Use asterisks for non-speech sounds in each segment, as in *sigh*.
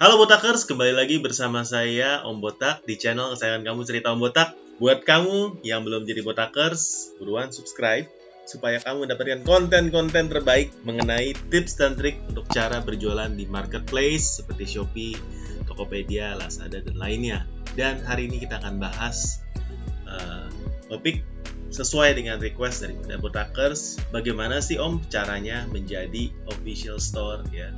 Halo Botakers, kembali lagi bersama saya Om Botak di channel kesayangan kamu cerita Om Botak. Buat kamu yang belum jadi Botakers, buruan subscribe supaya kamu mendapatkan konten-konten terbaik mengenai tips dan trik untuk cara berjualan di marketplace seperti Shopee, Tokopedia, Lazada, dan lainnya. Dan hari ini kita akan bahas uh, topik sesuai dengan request dari Botakers, bagaimana sih Om caranya menjadi official store ya.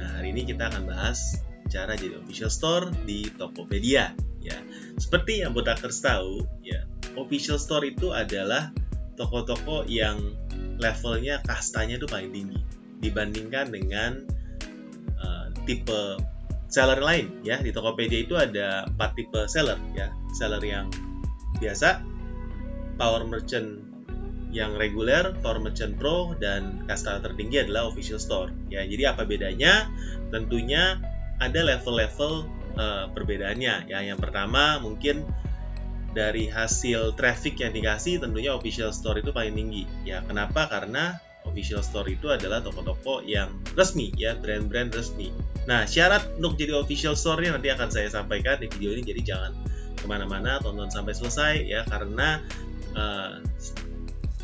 Nah, hari ini kita akan bahas cara jadi official store di Tokopedia ya. Seperti yang Botakers tahu ya, official store itu adalah toko-toko yang levelnya kastanya itu paling tinggi dibandingkan dengan uh, tipe seller lain ya. Di Tokopedia itu ada empat tipe seller ya. Seller yang biasa, power merchant yang reguler, Power Merchant Pro, dan kasta tertinggi adalah Official Store. Ya, jadi apa bedanya? Tentunya ada level-level uh, perbedaannya. Ya, yang pertama mungkin dari hasil traffic yang dikasih tentunya official store itu paling tinggi. Ya, kenapa? Karena official store itu adalah toko-toko yang resmi ya, brand-brand resmi. Nah, syarat untuk jadi official store-nya nanti akan saya sampaikan di video ini, jadi jangan ke mana-mana, tonton sampai selesai ya, karena uh,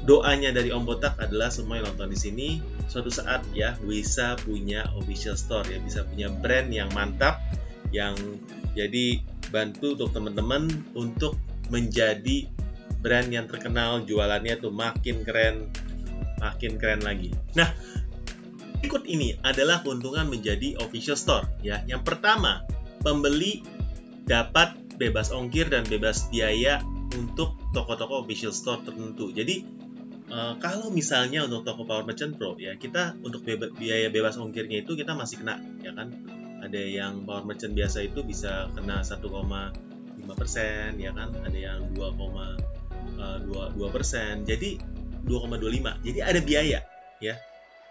doanya dari Om Botak adalah semua yang nonton di sini suatu saat ya bisa punya official store ya bisa punya brand yang mantap yang jadi bantu untuk teman-teman untuk menjadi brand yang terkenal jualannya tuh makin keren makin keren lagi. Nah ikut ini adalah keuntungan menjadi official store ya. Yang pertama pembeli dapat bebas ongkir dan bebas biaya untuk toko-toko official store tertentu. Jadi Uh, kalau misalnya untuk toko Power Merchant Pro ya kita untuk beba, biaya bebas ongkirnya itu kita masih kena ya kan? Ada yang Power Merchant biasa itu bisa kena 1,5 persen ya kan? Ada yang 2,22 uh, persen jadi 2,25 jadi ada biaya ya.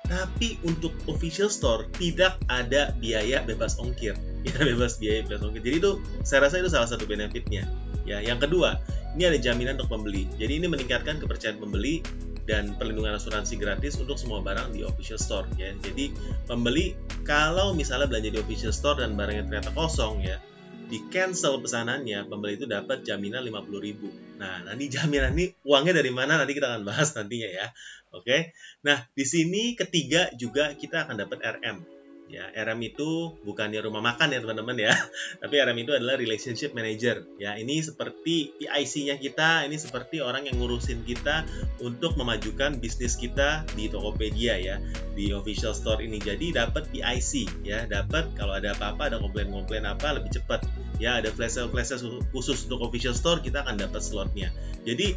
Tapi untuk official store tidak ada biaya bebas ongkir. *laughs* Ya bebas biaya bebas ongkir. Jadi itu saya rasa itu salah satu benefitnya ya. Yang kedua ini ada jaminan untuk pembeli. Jadi ini meningkatkan kepercayaan pembeli dan perlindungan asuransi gratis untuk semua barang di official store ya. Jadi pembeli kalau misalnya belanja di official store dan barangnya ternyata kosong ya, di cancel pesanannya, pembeli itu dapat jaminan 50.000. Nah, nanti jaminan ini uangnya dari mana nanti kita akan bahas nantinya ya. Oke. Nah, di sini ketiga juga kita akan dapat RM ya RM itu bukannya rumah makan ya teman-teman ya. *laughs* Tapi RM itu adalah relationship manager. Ya ini seperti PIC-nya kita ini seperti orang yang ngurusin kita untuk memajukan bisnis kita di Tokopedia ya. Di official store ini. Jadi dapat PIC ya. Dapat kalau ada apa-apa ada komplain-komplain apa lebih cepat. Ya ada flash sale flash sale khusus untuk official store kita akan dapat slotnya. Jadi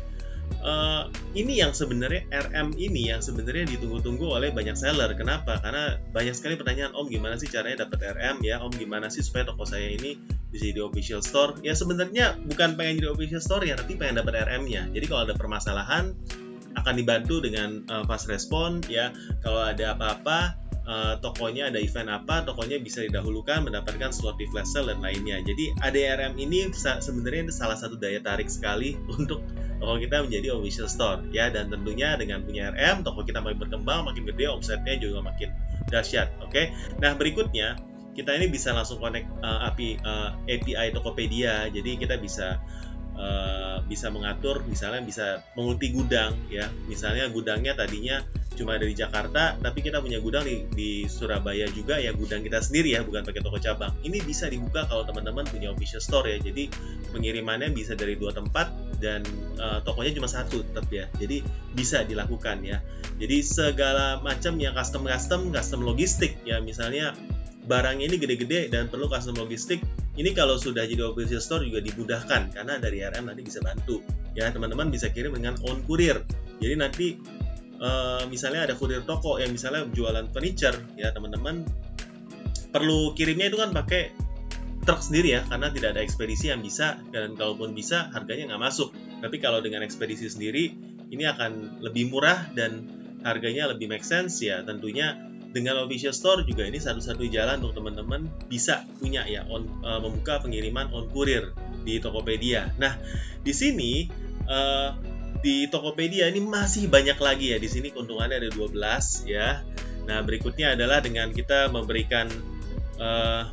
Uh, ini yang sebenarnya RM ini yang sebenarnya ditunggu-tunggu oleh banyak seller. Kenapa? Karena banyak sekali pertanyaan Om gimana sih caranya dapat RM ya? Om gimana sih supaya toko saya ini bisa jadi official store? Ya sebenarnya bukan pengen jadi official store ya, tapi pengen dapat RM-nya. Jadi kalau ada permasalahan akan dibantu dengan uh, fast respon ya. Kalau ada apa-apa uh, tokonya ada event apa, tokonya bisa didahulukan mendapatkan slot di flash sale dan lainnya. Jadi ADRM ini sebenarnya salah satu daya tarik sekali *laughs* untuk toko kita menjadi official store ya dan tentunya dengan punya RM toko kita makin berkembang makin gede omsetnya juga makin dahsyat oke okay? nah berikutnya kita ini bisa langsung connect uh, API uh, API Tokopedia jadi kita bisa uh, bisa mengatur misalnya bisa mengunti gudang ya. Misalnya gudangnya tadinya cuma dari Jakarta tapi kita punya gudang di, di Surabaya juga ya gudang kita sendiri ya bukan pakai toko cabang. Ini bisa dibuka kalau teman-teman punya official store ya. Jadi pengirimannya bisa dari dua tempat dan uh, tokonya cuma satu tetap ya. Jadi bisa dilakukan ya. Jadi segala macam yang custom custom custom logistik ya. Misalnya barang ini gede-gede dan perlu custom logistik ini kalau sudah jadi official store juga dimudahkan karena dari RM nanti bisa bantu. Ya teman-teman bisa kirim dengan on courier. Jadi nanti uh, misalnya ada kurir toko yang misalnya jualan furniture ya teman-teman perlu kirimnya itu kan pakai truk sendiri ya karena tidak ada ekspedisi yang bisa dan kalaupun bisa harganya nggak masuk. Tapi kalau dengan ekspedisi sendiri ini akan lebih murah dan harganya lebih make sense ya tentunya dengan official store juga ini satu-satu jalan untuk teman-teman bisa punya ya on, uh, membuka pengiriman on courier di Tokopedia. Nah di sini uh, di Tokopedia ini masih banyak lagi ya di sini keuntungannya ada 12 ya. Nah berikutnya adalah dengan kita memberikan uh,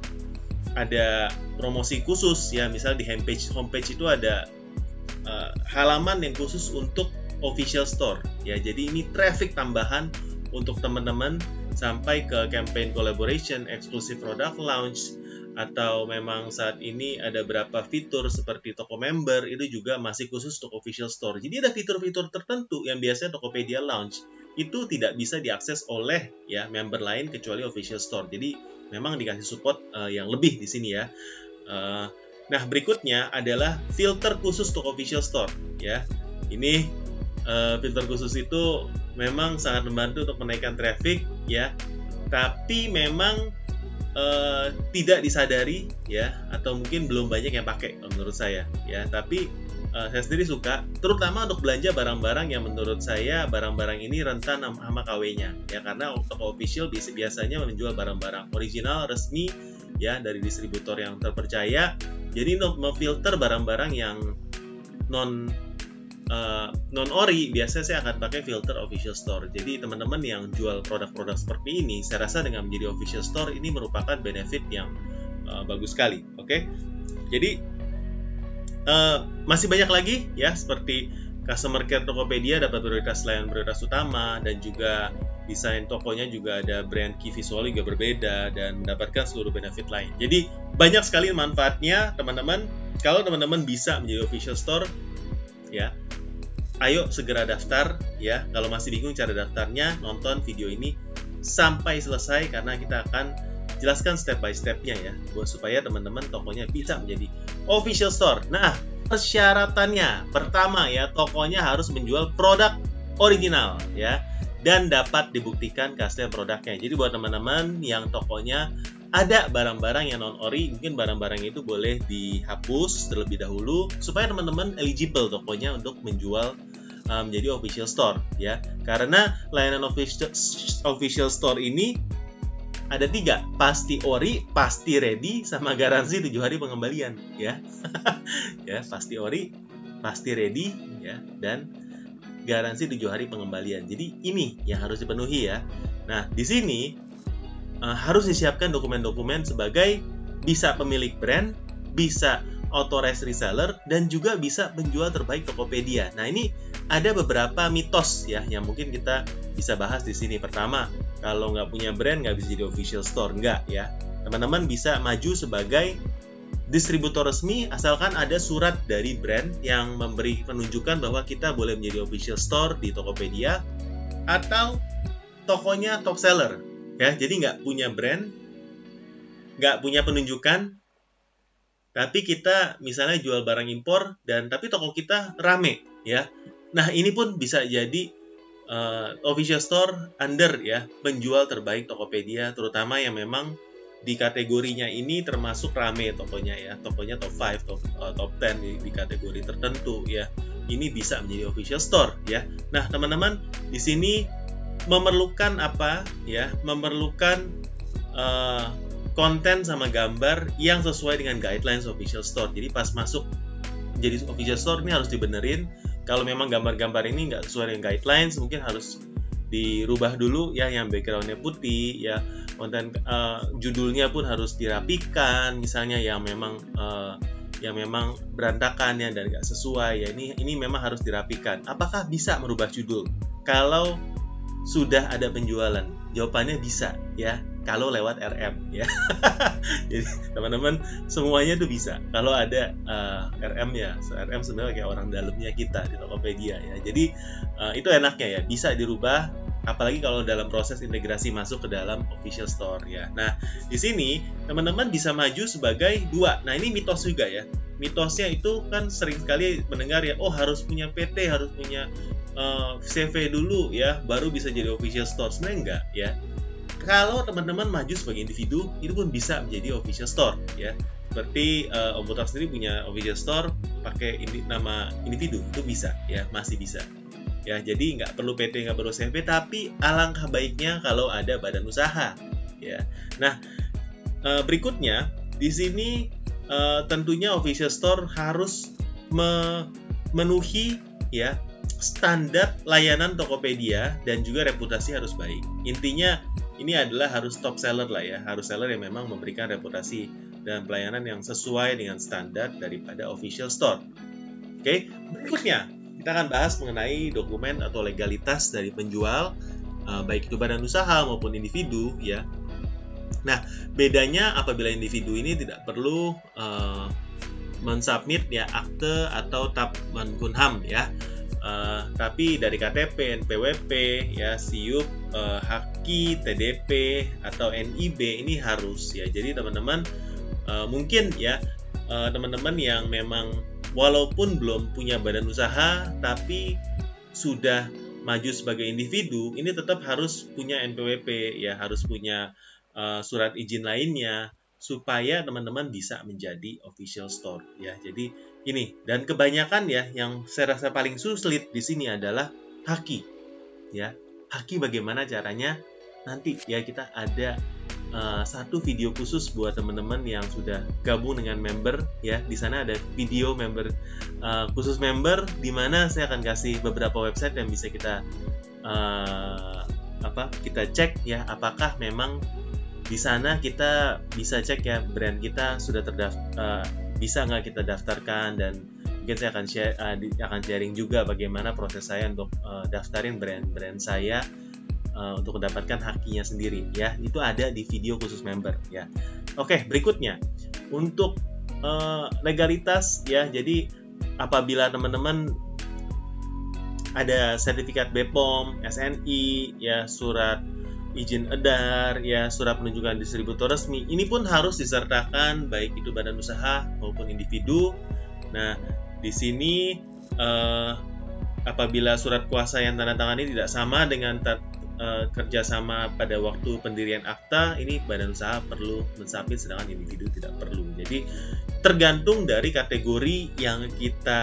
ada promosi khusus ya misal di homepage homepage itu ada uh, halaman yang khusus untuk official store ya jadi ini traffic tambahan untuk teman-teman sampai ke campaign collaboration exclusive product launch atau memang saat ini ada berapa fitur seperti toko member itu juga masih khusus untuk official store. Jadi ada fitur-fitur tertentu yang biasanya Tokopedia launch itu tidak bisa diakses oleh ya member lain kecuali official store. Jadi memang dikasih support uh, yang lebih di sini ya. Uh, nah berikutnya adalah filter khusus untuk official store ya. Ini uh, filter khusus itu memang sangat membantu untuk menaikkan traffic ya. Tapi memang uh, tidak disadari ya. Atau mungkin belum banyak yang pakai menurut saya ya. Tapi uh, saya sendiri suka terutama untuk belanja barang-barang yang menurut saya barang-barang ini rentan sama KW-nya ya. Karena toko official biasanya menjual barang-barang original resmi ya dari distributor yang terpercaya. Jadi untuk memfilter barang-barang yang non uh, non ori biasanya saya akan pakai filter official store. Jadi teman-teman yang jual produk-produk seperti ini, saya rasa dengan menjadi official store ini merupakan benefit yang uh, bagus sekali. Oke, okay? jadi uh, masih banyak lagi ya seperti customer care Tokopedia dapat prioritas layanan prioritas utama dan juga desain tokonya juga ada brand key visual juga berbeda dan mendapatkan seluruh benefit lain. Jadi banyak sekali manfaatnya teman-teman. Kalau teman-teman bisa menjadi official store ya ayo segera daftar ya. Kalau masih bingung cara daftarnya nonton video ini sampai selesai karena kita akan jelaskan step by stepnya ya. Buat supaya teman-teman tokonya bisa menjadi official store. Nah persyaratannya. Pertama ya tokonya harus menjual produk original ya dan dapat dibuktikan keaslian produknya. Jadi buat teman-teman yang tokonya ada barang-barang yang non ori mungkin barang-barang itu boleh dihapus terlebih dahulu supaya teman-teman eligible tokonya untuk menjual uh, menjadi official store ya. Karena layanan official official store ini ada tiga pasti ori pasti ready sama garansi tujuh hari pengembalian ya. *laughs* Ya pasti ori pasti ready ya dan garansi tujuh hari pengembalian. Jadi ini yang harus dipenuhi ya. Nah di sini uh, harus disiapkan dokumen-dokumen sebagai bisa pemilik brand, bisa authorized reseller, dan juga bisa penjual terbaik Tokopedia. Nah ini ada beberapa mitos ya yang mungkin kita bisa bahas di sini. Pertama, kalau nggak punya brand nggak bisa jadi official store, nggak ya. Teman-teman bisa maju sebagai distributor resmi asalkan ada surat dari brand yang memberi penunjukan bahwa kita boleh menjadi official store di Tokopedia atau tokonya top seller ya jadi nggak punya brand nggak punya penunjukan tapi kita misalnya jual barang impor dan tapi toko kita rame ya. Nah ini pun bisa jadi uh, official store under ya penjual terbaik Tokopedia terutama yang memang di kategorinya ini termasuk rame tokonya ya. Tokonya top 5 top, uh, top 10 di, di kategori tertentu ya. Ini bisa menjadi official store ya. Nah teman-teman di sini memerlukan apa ya memerlukan uh, konten sama gambar yang sesuai dengan guidelines official store. Jadi pas masuk jadi official store ini harus dibenerin. Kalau memang gambar-gambar ini nggak sesuai dengan guidelines mungkin harus dirubah dulu ya yang backgroundnya putih ya konten uh, judulnya pun harus dirapikan misalnya yang memang uh, yang memang berantakan ya dan nggak sesuai ya ini ini memang harus dirapikan. Apakah bisa merubah judul? Kalau sudah ada penjualan? Jawabannya bisa ya, kalau lewat RM ya. *laughs* Jadi teman-teman semuanya tuh bisa. Kalau ada uh, eh, RM ya, RM sebenarnya kayak orang dalamnya kita di Tokopedia ya. Jadi uh, itu enaknya ya, bisa dirubah apalagi kalau dalam proses integrasi masuk ke dalam official store ya. Nah, di sini teman-teman bisa maju sebagai dua. Nah, ini mitos juga ya. Mitosnya itu kan sering sekali mendengar ya, oh harus punya PT, harus punya uh, eh, CV dulu ya baru bisa jadi official store sebenarnya enggak ya kalau teman-teman maju sebagai individu itu pun bisa menjadi official store ya seperti uh, Om Botak sendiri punya official store pakai ini, nama individu itu bisa ya masih bisa ya jadi nggak perlu PT nggak perlu CV tapi alangkah baiknya kalau ada badan usaha ya nah uh, berikutnya di sini uh, tentunya official store harus memenuhi ya standar layanan Tokopedia dan juga reputasi harus baik. Intinya ini adalah harus top seller lah ya, harus seller yang memang memberikan reputasi dan pelayanan yang sesuai dengan standar daripada official store. Oke, berikutnya kita akan bahas mengenai dokumen atau legalitas dari penjual uh, baik itu badan usaha maupun individu ya. Nah, bedanya apabila individu ini tidak perlu uh, mensubmit ya akte atau tab menkunham ya. Uh, tapi dari KTP, NPWP, ya SIUP, uh, HAKI, TDP atau NIB ini harus ya. Jadi teman-teman uh, mungkin ya teman-teman uh, yang memang walaupun belum punya badan usaha tapi sudah maju sebagai individu, ini tetap harus punya NPWP ya, harus punya uh, surat izin lainnya supaya teman-teman bisa menjadi official store ya. Jadi ini dan kebanyakan ya yang saya rasa paling sulit di sini adalah haki ya. Haki bagaimana caranya? Nanti ya kita ada uh, satu video khusus buat teman-teman yang sudah gabung dengan member ya. Di sana ada video member uh, khusus member di mana saya akan kasih beberapa website yang bisa kita uh, apa kita cek ya. Apakah memang di sana kita bisa cek ya brand kita sudah terdaftar uh, bisa nggak kita daftarkan? Dan mungkin saya akan share uh, akan sharing juga bagaimana proses saya untuk uh, daftarin brand-brand saya uh, untuk mendapatkan hakinya sendiri ya itu ada di video khusus member ya oke berikutnya untuk uh, legalitas ya jadi apabila teman-teman ada sertifikat BPOM, SNI, ya surat izin edar, ya surat penunjukan distributor resmi. Ini pun harus disertakan baik itu badan usaha maupun individu. Nah, di sini eh, apabila surat kuasa yang tanda tangan ini tidak sama dengan uh, kerjasama pada waktu pendirian akta, ini badan usaha perlu mensubmit sedangkan individu tidak perlu. Jadi tergantung dari kategori yang kita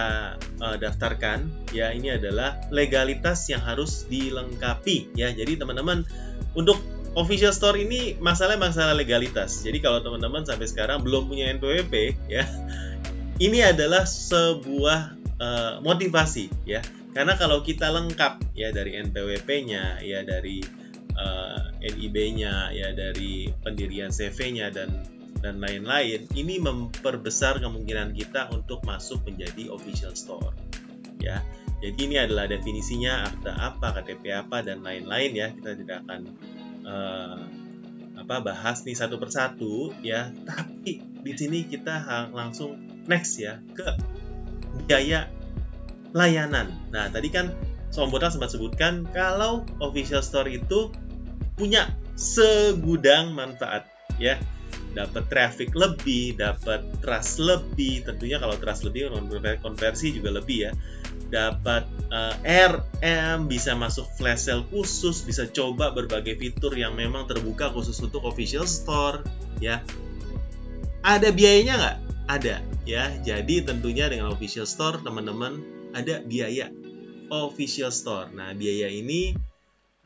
uh, daftarkan. Ya, ini adalah legalitas yang harus dilengkapi. Ya, jadi teman-teman untuk official store ini masalah masalah legalitas. Jadi kalau teman-teman sampai sekarang belum punya NPWP ya, ini adalah sebuah uh, motivasi ya. Karena kalau kita lengkap ya dari NPWP-nya, ya dari uh, eh, NIB-nya, ya dari pendirian CV-nya dan dan lain-lain, ini memperbesar kemungkinan kita untuk masuk menjadi official store. Ya, jadi ini adalah definisinya akta apa, KTP apa dan lain-lain ya. Kita tidak akan uh, apa bahas nih satu persatu ya. Tapi di sini kita langsung next ya ke biaya layanan. Nah, tadi kan Sombota sempat sebutkan kalau official store itu punya segudang manfaat ya dapat traffic lebih, dapat trust lebih. Tentunya kalau trust lebih konversi juga lebih ya. Dapat uh, eh, RM, bisa masuk flash sale khusus, bisa coba berbagai fitur yang memang terbuka khusus untuk official store ya. Ada biayanya nggak? Ada ya. Jadi tentunya dengan official store teman-teman ada biaya official store. Nah biaya ini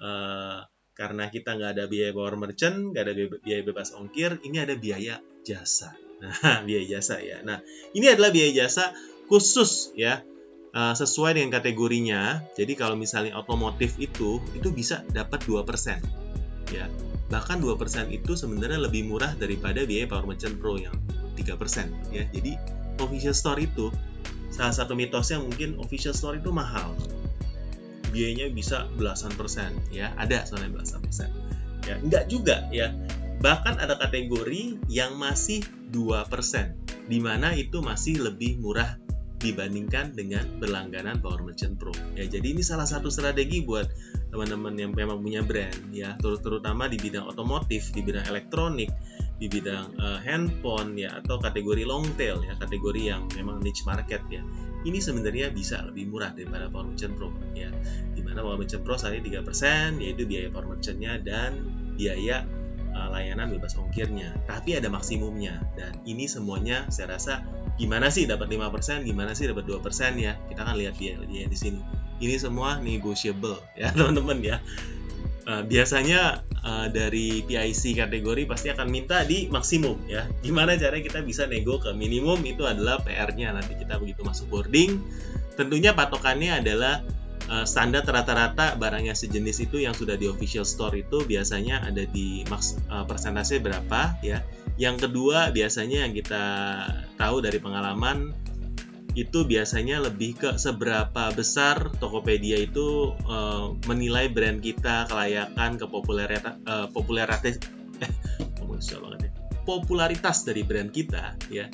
uh, karena kita nggak ada biaya power merchant, nggak ada biaya bebas ongkir, ini ada biaya jasa. *laughs* Nah, biaya jasa ya. Nah, ini adalah biaya jasa khusus ya, uh, sesuai dengan kategorinya. Jadi kalau misalnya otomotif itu, itu bisa dapat 2%. Ya, bahkan 2% itu sebenarnya lebih murah daripada biaya Power Merchant Pro yang 3% ya. Jadi official store itu salah satu mitosnya mungkin official store itu mahal. Biayanya bisa belasan persen ya. Ada soalnya belasan persen. Ya enggak juga ya. Bahkan ada kategori yang masih 2% di mana itu masih lebih murah dibandingkan dengan berlangganan Power Merchant Pro. Ya, jadi ini salah satu strategi buat teman-teman yang memang punya brand ya, terutama di bidang otomotif, di bidang elektronik, di bidang uh, handphone ya atau kategori long tail ya, kategori yang memang niche market ya ini sebenarnya bisa lebih murah daripada Power Merchant Pro ya. Di mana Power Merchant Pro saat ini 3% yaitu biaya Power Merchant-nya dan biaya uh, layanan bebas ongkirnya. Tapi ada maksimumnya dan ini semuanya saya rasa gimana sih dapat 5%, gimana sih dapat 2% ya. Kita akan lihat dia, dia di sini. Ini semua negotiable ya *laughs* teman-teman ya. Uh, biasanya uh, dari PIC kategori pasti akan minta di maksimum ya. Gimana caranya kita bisa nego ke minimum itu adalah PR-nya nanti kita begitu masuk boarding. Tentunya patokannya adalah uh, standar rata-rata barangnya sejenis itu yang sudah di official store itu biasanya ada di maks uh, persentase berapa ya. Yang kedua biasanya yang kita tahu dari pengalaman itu biasanya lebih ke seberapa besar Tokopedia itu uh, menilai brand kita, kelayakan, kepopularitas, uh, popularitas, eh, ya, popularitas dari brand kita, ya.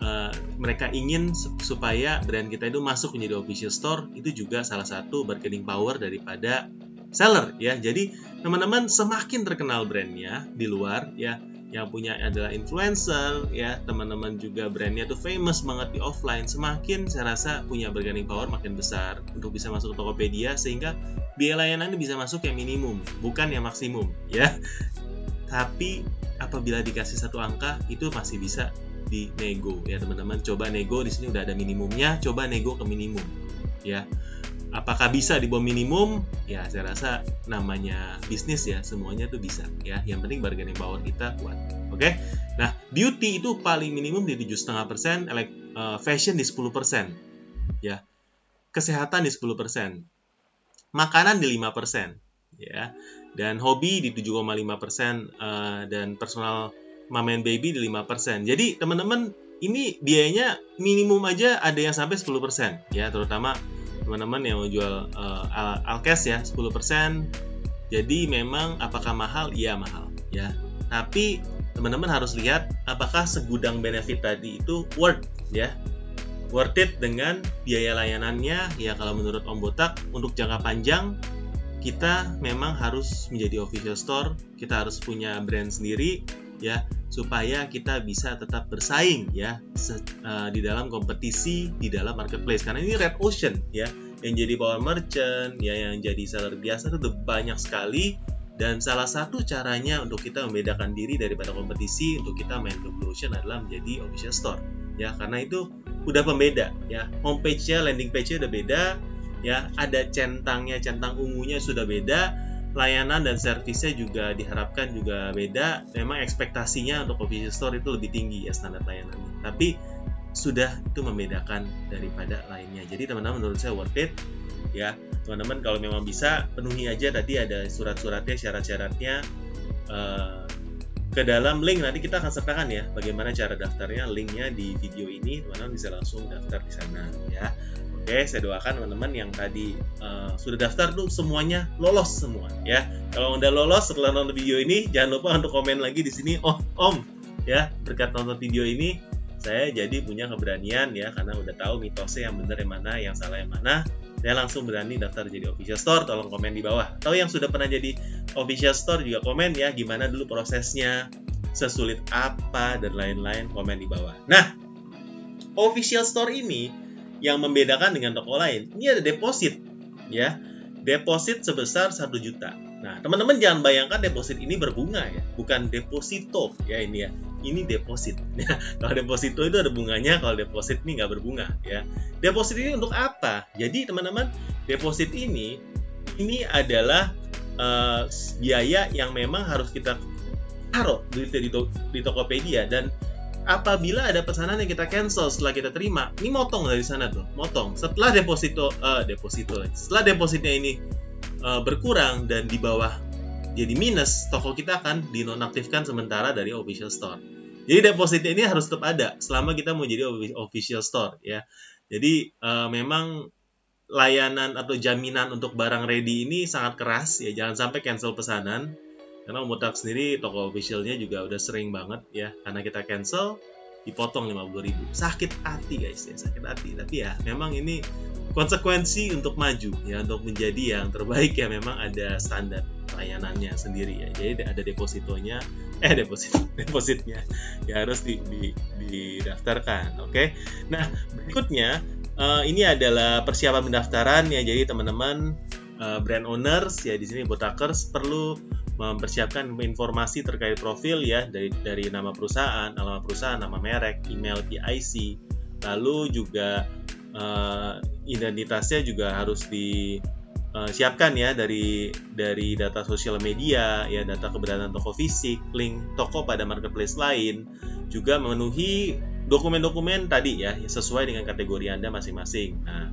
Uh, mereka ingin supaya brand kita itu masuk menjadi official store itu juga salah satu bargaining power daripada seller ya jadi teman-teman semakin terkenal brandnya di luar ya yang punya adalah influencer ya. Teman-teman juga brandnya tuh famous banget di offline. Semakin saya rasa punya bargaining power makin besar untuk bisa masuk ke Tokopedia sehingga biaya layanannya bisa masuk yang minimum bukan yang maksimum ya. Tapi apabila dikasih satu angka itu masih bisa di nego ya teman-teman. Coba nego di sini udah ada minimumnya coba nego ke minimum ya apakah bisa di bawah minimum? Ya saya rasa namanya bisnis ya semuanya tuh bisa. Ya yang penting bargaining power kita kuat. Oke? Okay? nah beauty itu paling minimum di tujuh setengah persen uh, fashion di 10 persen. Ya kesehatan di 10 persen. Makanan di 5 persen. Ya dan hobi di 7,5 persen uh, dan personal mom and baby di 5 persen. Jadi teman-teman ini biayanya minimum aja ada yang sampai 10 persen. Ya terutama teman-teman yang mau jual uh, alkes ya 10% jadi memang apakah mahal? Iya mahal ya. Tapi teman-teman harus lihat apakah segudang benefit tadi itu worth ya. Worth it dengan biaya layanannya. Ya kalau menurut Om Botak untuk jangka panjang kita memang harus menjadi official store. Kita harus punya brand sendiri ya supaya kita bisa tetap bersaing ya uh, di dalam kompetisi di dalam marketplace. Karena ini red ocean ya yang jadi power merchant ya yang jadi seller biasa itu banyak sekali. Dan salah satu caranya untuk kita membedakan diri daripada kompetisi untuk kita main ke Blue Ocean adalah menjadi official store ya karena itu udah pembeda ya. Homepage-nya landing page-nya udah beda ya ada centangnya centang ungunya sudah beda layanan dan servisnya juga diharapkan juga beda. Memang ekspektasinya untuk official store itu lebih tinggi ya standar layanannya. Tapi sudah itu membedakan daripada lainnya. Jadi teman-teman menurut saya worth it ya. Teman-teman kalau memang bisa penuhi aja tadi ada surat-suratnya, syarat-syaratnya uh, ke dalam link nanti kita akan sertakan ya bagaimana cara daftarnya linknya di video ini teman-teman bisa langsung daftar di sana ya Oke, saya doakan teman-teman yang tadi uh, sudah daftar tuh semuanya lolos semua ya. Kalau udah lolos setelah nonton video ini, jangan lupa untuk komen lagi di sini. Oh, Om, ya berkat nonton video ini saya jadi punya keberanian ya karena udah tahu mitosnya yang benar yang mana, yang salah yang mana. Saya langsung berani daftar jadi official store. Tolong komen di bawah. Atau yang sudah pernah jadi official store juga komen ya gimana dulu prosesnya, sesulit apa dan lain-lain komen di bawah. Nah, official store ini yang membedakan dengan toko lain, ini ada deposit, ya. Deposit sebesar 1 juta. Nah, teman-teman jangan bayangkan deposit ini berbunga ya, bukan deposito ya ini ya. Ini deposit. *laughs* Ya, kalau deposito itu ada bunganya, kalau deposit ini nggak berbunga ya. Deposit ini untuk apa? Jadi teman-teman, deposit ini ini adalah uh, biaya yang memang harus kita taruh di, di, di Tokopedia dan apabila ada pesanan yang kita cancel setelah kita terima, ini motong dari sana tuh, motong. Setelah deposito, uh, deposito, setelah depositnya ini uh, berkurang dan di bawah jadi minus, toko kita akan dinonaktifkan sementara dari official store. Jadi depositnya ini harus tetap ada selama kita mau jadi official store ya. Jadi uh, memang layanan atau jaminan untuk barang ready ini sangat keras ya, jangan sampai cancel pesanan karena Umutak sendiri toko officialnya juga udah sering banget ya. Karena kita cancel dipotong 50 ribu. Sakit hati guys ya sakit hati. Tapi ya memang ini konsekuensi untuk maju ya untuk menjadi yang terbaik ya. Memang ada standar layanannya sendiri ya. Jadi ada depositonya eh deposit *laughs* depositnya ya harus di, di, didaftarkan oke? Okay? nah berikutnya uh, ini adalah persiapan pendaftaran ya. Jadi teman-teman uh, brand owners ya di sini botakers perlu mempersiapkan informasi terkait profil ya dari dari nama perusahaan, nama perusahaan, nama merek, email, PIC, lalu juga uh, identitasnya juga harus disiapkan ya dari dari data sosial media, ya data keberadaan toko fisik, link toko pada marketplace lain, juga memenuhi dokumen-dokumen tadi ya sesuai dengan kategori Anda masing-masing. Nah,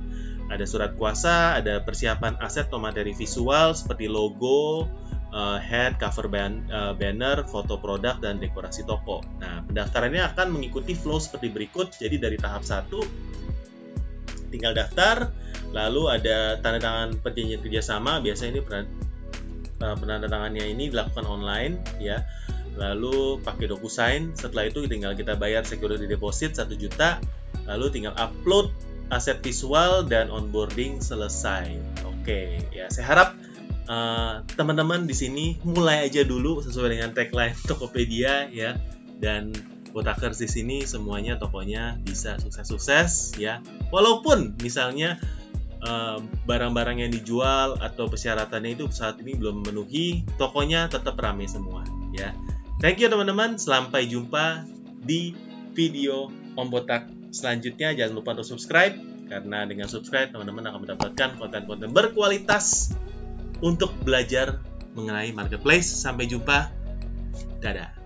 ada surat kuasa, ada persiapan aset atau materi visual seperti logo, uh, head, cover ban uh, banner, foto produk dan dekorasi toko. Nah, pendaftarannya akan mengikuti flow seperti berikut. Jadi dari tahap 1 tinggal daftar, lalu ada tanda tangan perjanjian kerjasama. Biasanya ini uh, penandatangannya ini dilakukan online ya. Lalu pakai DocuSign. Setelah itu tinggal kita bayar security deposit 1 juta. Lalu tinggal upload aset visual dan onboarding selesai. Oke, ya saya harap uh, teman-teman di sini mulai aja dulu sesuai dengan tagline Tokopedia ya dan Botakers di sini semuanya tokonya bisa sukses-sukses ya. Walaupun misalnya uh, barang-barang yang dijual atau persyaratannya itu saat ini belum memenuhi, tokonya tetap ramai semua ya. Thank you teman-teman, sampai jumpa di video Om Botak selanjutnya. Jangan lupa untuk subscribe karena dengan subscribe teman-teman akan mendapatkan konten-konten berkualitas untuk belajar mengenai marketplace. Sampai jumpa. Dadah.